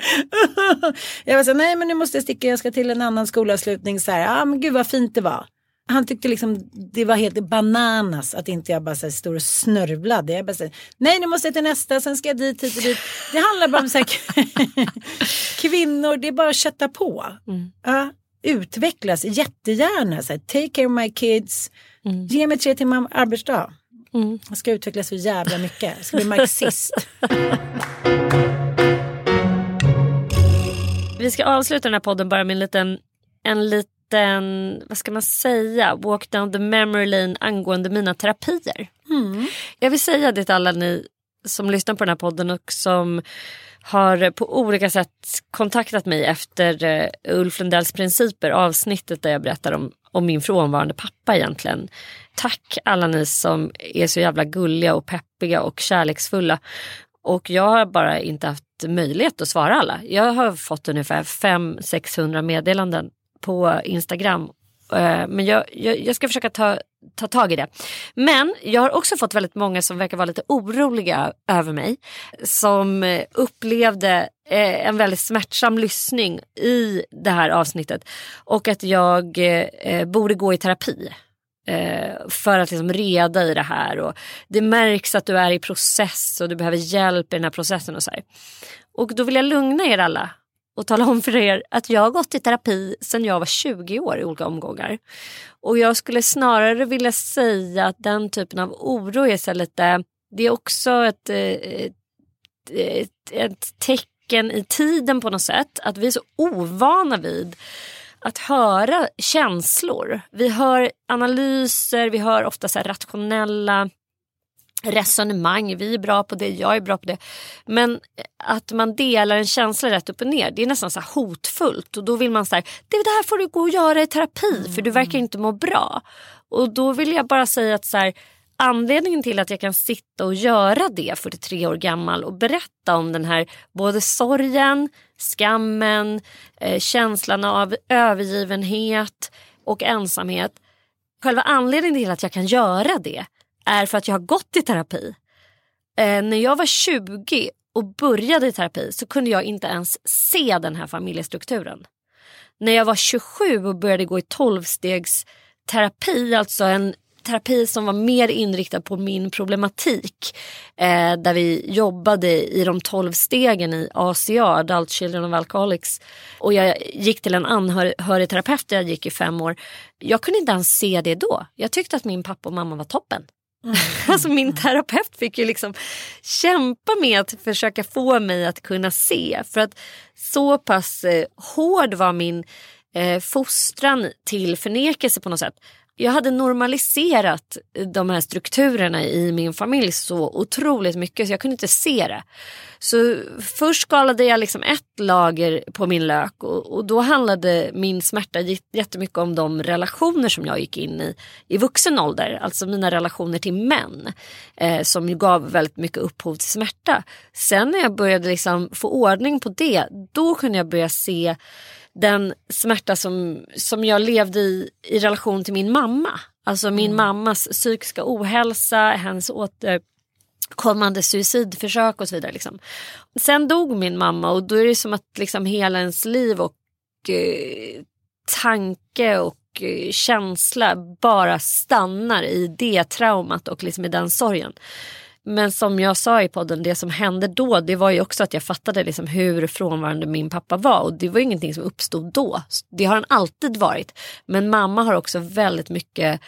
[LAUGHS] jag var så här, nej men nu måste jag sticka, jag ska till en annan skolavslutning. Så här, ah, men gud vad fint det var. Han tyckte liksom det var helt bananas att inte jag bara så här, stod och snörvlade. Jag bara så här, nej nu måste jag till nästa, sen ska jag dit, hit och dit. Det handlar bara om så här, [LAUGHS] kvinnor, det är bara att kötta på. Ja, utvecklas jättegärna. Så här, take care of my kids, ge mig tre timmar arbetsdag. Jag ska utvecklas så jävla mycket. Jag ska bli marxist. [LAUGHS] Vi ska avsluta den här podden bara med en liten, en liten, vad ska man säga, walk down the memory lane angående mina terapier. Jag vill säga det till alla ni som lyssnar på den här podden och som har på olika sätt kontaktat mig efter uh, Ulf Lundells principer, avsnittet där jag berättar om, om min frånvarande pappa egentligen. Tack alla ni som är så jävla gulliga och peppiga och kärleksfulla. Och jag har bara inte haft möjlighet att svara alla. Jag har fått ungefär 500-600 meddelanden på Instagram. Eh, men jag, jag, jag ska försöka ta, ta tag i det. Men jag har också fått väldigt många som verkar vara lite oroliga över mig. Som eh, upplevde eh, en väldigt smärtsam lyssning i det här avsnittet. Och att jag borde gå i terapi. För att liksom reda i det här. Och det märks att du är i process och du behöver hjälp i den här processen. Och så här. Och då vill jag lugna er alla och tala om för er att jag har gått i terapi sedan jag var 20 år i olika omgångar. Och jag skulle snarare vilja säga att den typen av oro är så lite, det är också ett, eh, ett, ett, ett tecken i tiden på något sätt. Att vi är så ovana vid att höra känslor. Vi hör analyser, vi hör ofta så här rationella resonemang. Vi är bra på det, jag är bra på det. Men att man delar en känsla rätt upp och ner, det är nästan så här hotfullt. Och då vill man säga, det här får du gå och göra i terapi för du verkar inte må bra. Och då vill jag bara säga att så här, anledningen till att jag kan sitta och göra det 43 år gammal och berätta om den här både sorgen, skammen, eh, känslan av övergivenhet och ensamhet. Själva anledningen till att jag kan göra det är för att jag har gått i terapi. Eh, när jag var 20 och började i terapi så kunde jag inte ens se den här familjestrukturen. När jag var 27 och började gå i tolvstegsterapi alltså en terapi som var mer inriktad på min problematik. Eh, där vi jobbade i de 12 stegen i ACA, Adult Children of Alcoholics. Och jag gick till en anhörigterapeut där jag gick i fem år. Jag kunde inte ens se det då. Jag tyckte att min pappa och mamma var toppen. Mm. Alltså min terapeut fick ju liksom kämpa med att försöka få mig att kunna se. För att så pass eh, hård var min eh, fostran till förnekelse på något sätt. Jag hade normaliserat de här strukturerna i min familj så otroligt mycket så jag kunde inte se det. Så först skalade jag liksom ett lager på min lök och, och då handlade min smärta jättemycket om de relationer som jag gick in i i vuxen ålder. Alltså mina relationer till män eh, som ju gav väldigt mycket upphov till smärta. Sen när jag började liksom få ordning på det då kunde jag börja se den smärta som, som jag levde i i relation till min mamma. Alltså min mammas psykiska ohälsa, hennes återkommande suicidförsök och så vidare. Liksom. Sen dog min mamma och då är det som att liksom hela ens liv och eh, tanke och eh, känsla bara stannar i det traumat och liksom i den sorgen. Men som jag sa i podden, det som hände då det var ju också att jag fattade liksom hur frånvarande min pappa var. Och det var ingenting som uppstod då. Det har han alltid varit. Men mamma har också väldigt mycket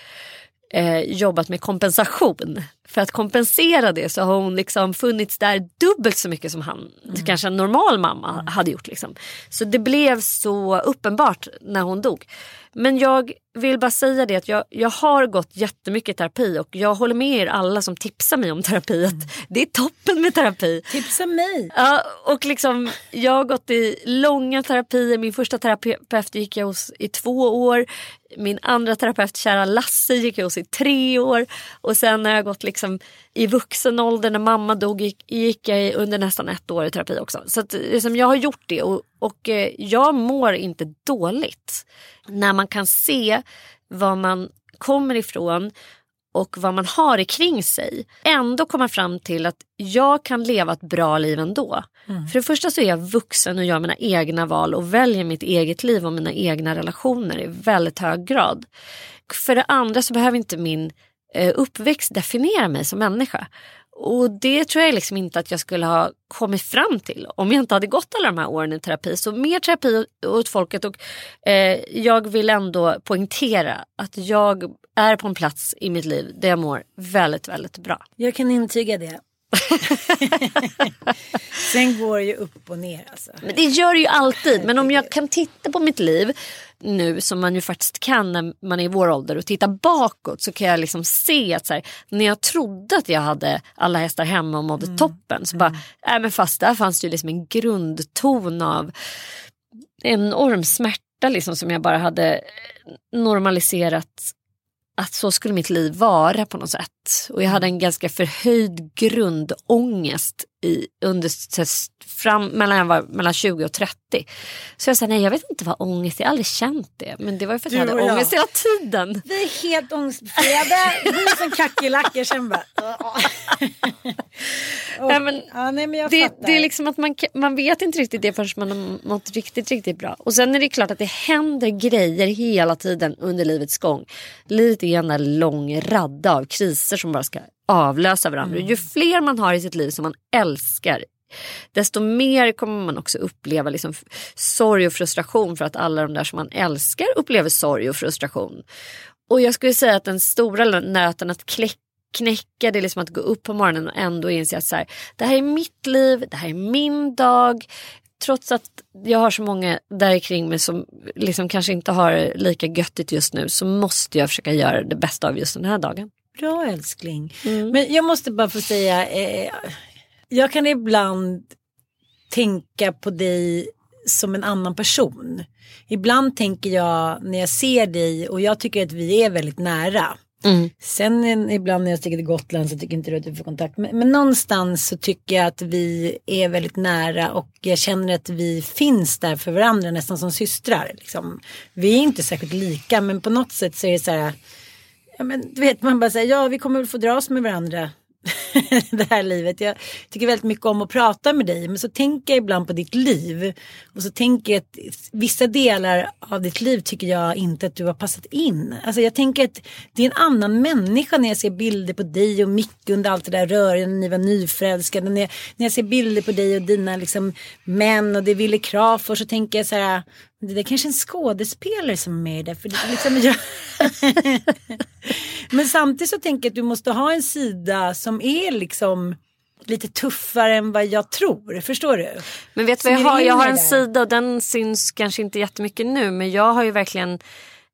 eh, jobbat med kompensation. För att kompensera det så har hon liksom funnits där dubbelt så mycket som han, kanske en normal mamma hade gjort. Liksom. Så det blev så uppenbart när hon dog. Men jag vill bara säga det att jag, jag har gått jättemycket terapi och jag håller med er alla som tipsar mig om terapi att det är toppen med terapi. Tipsa mig. Ja, och liksom, jag har gått i långa terapier. Min första terapeut gick jag hos i två år. Min andra terapeut, kära Lasse, gick jag hos i tre år. Och sen har jag gått liksom i vuxen ålder, när mamma dog, gick, gick jag under nästan ett år i terapi också. Så att, liksom, jag har gjort det och, och eh, jag mår inte dåligt. När man kan se var man kommer ifrån och vad man har kring sig. Ändå komma fram till att jag kan leva ett bra liv ändå. Mm. För det första så är jag vuxen och gör mina egna val och väljer mitt eget liv och mina egna relationer i väldigt hög grad. för det andra så behöver inte min uppväxt definiera mig som människa. Och det tror jag liksom inte att jag skulle ha kommit fram till om jag inte hade gått alla de här åren i terapi. Så mer terapi åt folket och eh, jag vill ändå poängtera att jag är på en plats i mitt liv där jag mår väldigt, väldigt bra. Jag kan intyga det. [LAUGHS] Sen går det ju upp och ner alltså. Men det gör det ju alltid. Men om jag kan titta på mitt liv nu som man ju faktiskt kan när man är i vår ålder och titta bakåt så kan jag liksom se att så här, när jag trodde att jag hade alla hästar hemma och mådde toppen så bara, äh, men fast där fanns det ju liksom en grundton av enorm smärta liksom som jag bara hade normaliserat att så skulle mitt liv vara på något sätt. Och jag hade en ganska förhöjd grundångest i, under, fram, mellan, jag var mellan 20 och 30. Så jag sa nej jag vet inte vad ångest är, jag har aldrig känt det. Men det var ju för att jag hade jag. ångest hela tiden. Vi är helt ångestbefriade. Vi är som kackerlackor. Sen bara... Och- [LAUGHS] Nej, men ja, nej, men jag Det, är liksom att man, man vet inte riktigt det förrän man har mått riktigt, riktigt bra. Och sen är det klart att det händer grejer hela tiden under livets gång. Livet är en lång radda av kriser som bara ska avlösa varandra. Mm. Ju fler man har i sitt liv som man älskar desto mer kommer man också uppleva liksom sorg och frustration för att alla de där som man älskar upplever sorg och frustration. Och jag skulle säga att den stora nöten att kläcka knäcka det är liksom att gå upp på morgonen och ändå inse att så här, det här är mitt liv, det här är min dag. Trots att jag har så många där kring mig som liksom kanske inte har lika göttigt just nu så måste jag försöka göra det bästa av just den här dagen. Bra älskling. Men jag måste bara få säga. Eh, jag kan ibland tänka på dig som en annan person. Ibland tänker jag när jag ser dig och jag tycker att vi är väldigt nära. Sen en- ibland när jag sticker till Gotland så tycker inte du att du får kontakt. Men, men någonstans så tycker jag att vi är väldigt nära och jag känner att vi finns där för varandra nästan som systrar. Liksom. Vi är inte särskilt lika men på något sätt så är det så här. Ja, men, du vet man bara säger ja vi kommer väl få dras med varandra [LAUGHS] det här livet. Jag tycker väldigt mycket om att prata med dig men så tänker jag ibland på ditt liv och så tänker jag att vissa delar av ditt liv tycker jag inte att du har passat in. Alltså jag tänker att det är en annan människa när jag ser bilder på dig och Micke under allt det där röriga när ni var nyförälskade. När jag, när jag ser bilder på dig och dina liksom, män och det är Wille Crafoord så tänker jag så här det där kanske är en skådespelare som är med i det. För det är liksom, jag... [LAUGHS] Men samtidigt så tänker jag att du måste ha en sida som är liksom lite tuffare än vad jag tror. Förstår du? Men vet du vad jag är har? Jag har en där. sida och den syns kanske inte jättemycket nu men jag har ju verkligen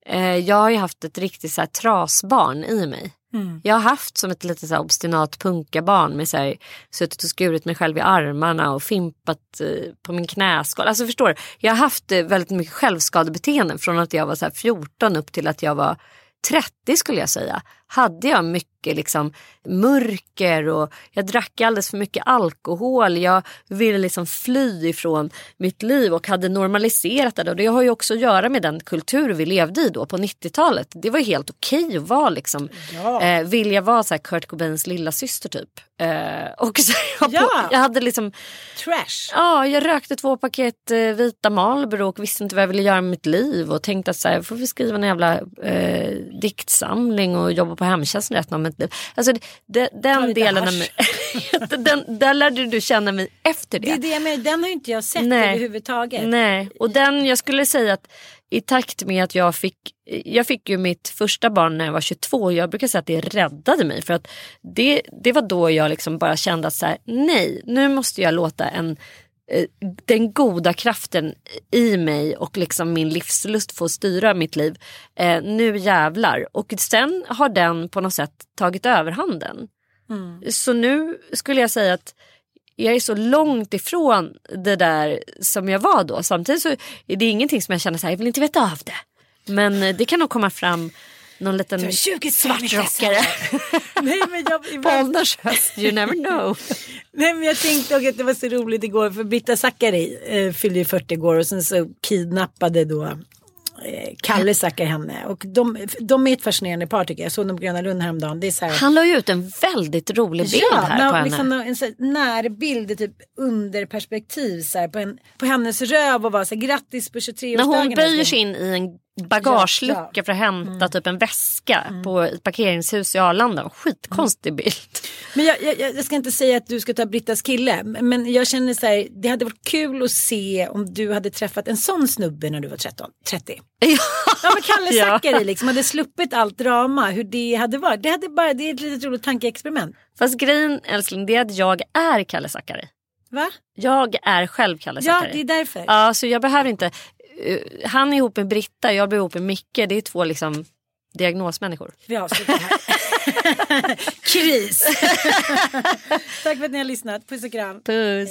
eh, jag har ju haft ett riktigt så här, trasbarn i mig. Mm. Jag har haft som ett lite så här, obstinat punkabarn med så här, suttit och skurit mig själv i armarna och fimpat eh, på min knäskål. Alltså förstår du? Jag har haft eh, väldigt mycket självskadebeteenden från att jag var så här, 14 upp till att jag var 30 skulle jag säga. Hade jag mycket liksom mörker och jag drack alldeles för mycket alkohol. Jag ville liksom fly ifrån mitt liv och hade normaliserat det. Och det har ju också att göra med den kultur vi levde i då på 90-talet. Det var helt okej att vara liksom, eh, vill jag vara så här Kurt Cobains lilla syster typ. Eh, och så, jag, Ja. jag hade liksom Trash. Ja, jag rökte två paket eh, vita Marlboro och visste inte vad jag ville göra med mitt liv och tänkte att så här, får vi skriva en jävla eh, diktsamling och jobba på hemtjänsten mitt liv. Alltså det, den delen av mig, [LAUGHS] den, där lärde du känna mig efter det. Det är det jag menar, den har ju inte jag sett Nej. överhuvudtaget. Nej, och den, jag skulle säga att i takt med att jag fick, jag fick ju mitt första barn när jag var 22 och jag brukar säga att det räddade mig för att det, det var då jag liksom bara kände att så här, nej, nu måste jag låta en den goda kraften i mig och liksom min livslust få styra mitt liv. Eh, nu jävlar. Och sen har den på något sätt tagit överhanden. Så nu skulle jag säga att jag är så långt ifrån det där som jag var då. Samtidigt så är det ingenting som jag känner så här, jag vill inte veta av det. Men eh, det kan nog komma fram någon liten 20 svartrockare [LAUGHS] Nej men jag, på ålderns höst, you never know. [LAUGHS] nej men jag tänkte också att det var så roligt igår för Britta Zackari eh, fyllde ju 40 igår och sen så kidnappade då eh, Kalle Zackari henne. Och de, de är ett fascinerande par tycker jag. Jag såg dem på Gröna Lund häromdagen. Det är så här, Han la ju ut en väldigt rolig bild här men på henne. liksom en här närbild, typ underperspektiv så här, på, en, på hennes röv och var så här, grattis på 23-årsdagen. När hon böjer älskling." sig in i en bagagelucka Ja, ja. för att hämta typ en väska på ett parkeringshus i Arlanda. Skitkonstig bild. Men jag, jag, jag ska inte säga att du ska ta Brittas kille. Men jag känner så här, det hade varit kul att se om du hade träffat en sån snubbe när du var 13, 30. [LAUGHS] Ja men Kalle Ja. Zackari liksom hade sluppit allt drama. Hur det hade varit. Det, hade bara, det är ett litet roligt tankeexperiment. Fast grejen älskling det är att jag är Kalle Zackari. Va? Jag är själv Kalle Ja Zackari. det är därför. Ja, så jag behöver inte. Eh, han är ihop med Britta, jag blir ihop med Micke. Det är två liksom diagnosmänniskor. Vi avslutar här. [LAUGHS] Kris. [LAUGHS] Tack för att ni har lyssnat. Puss och kram. Puss.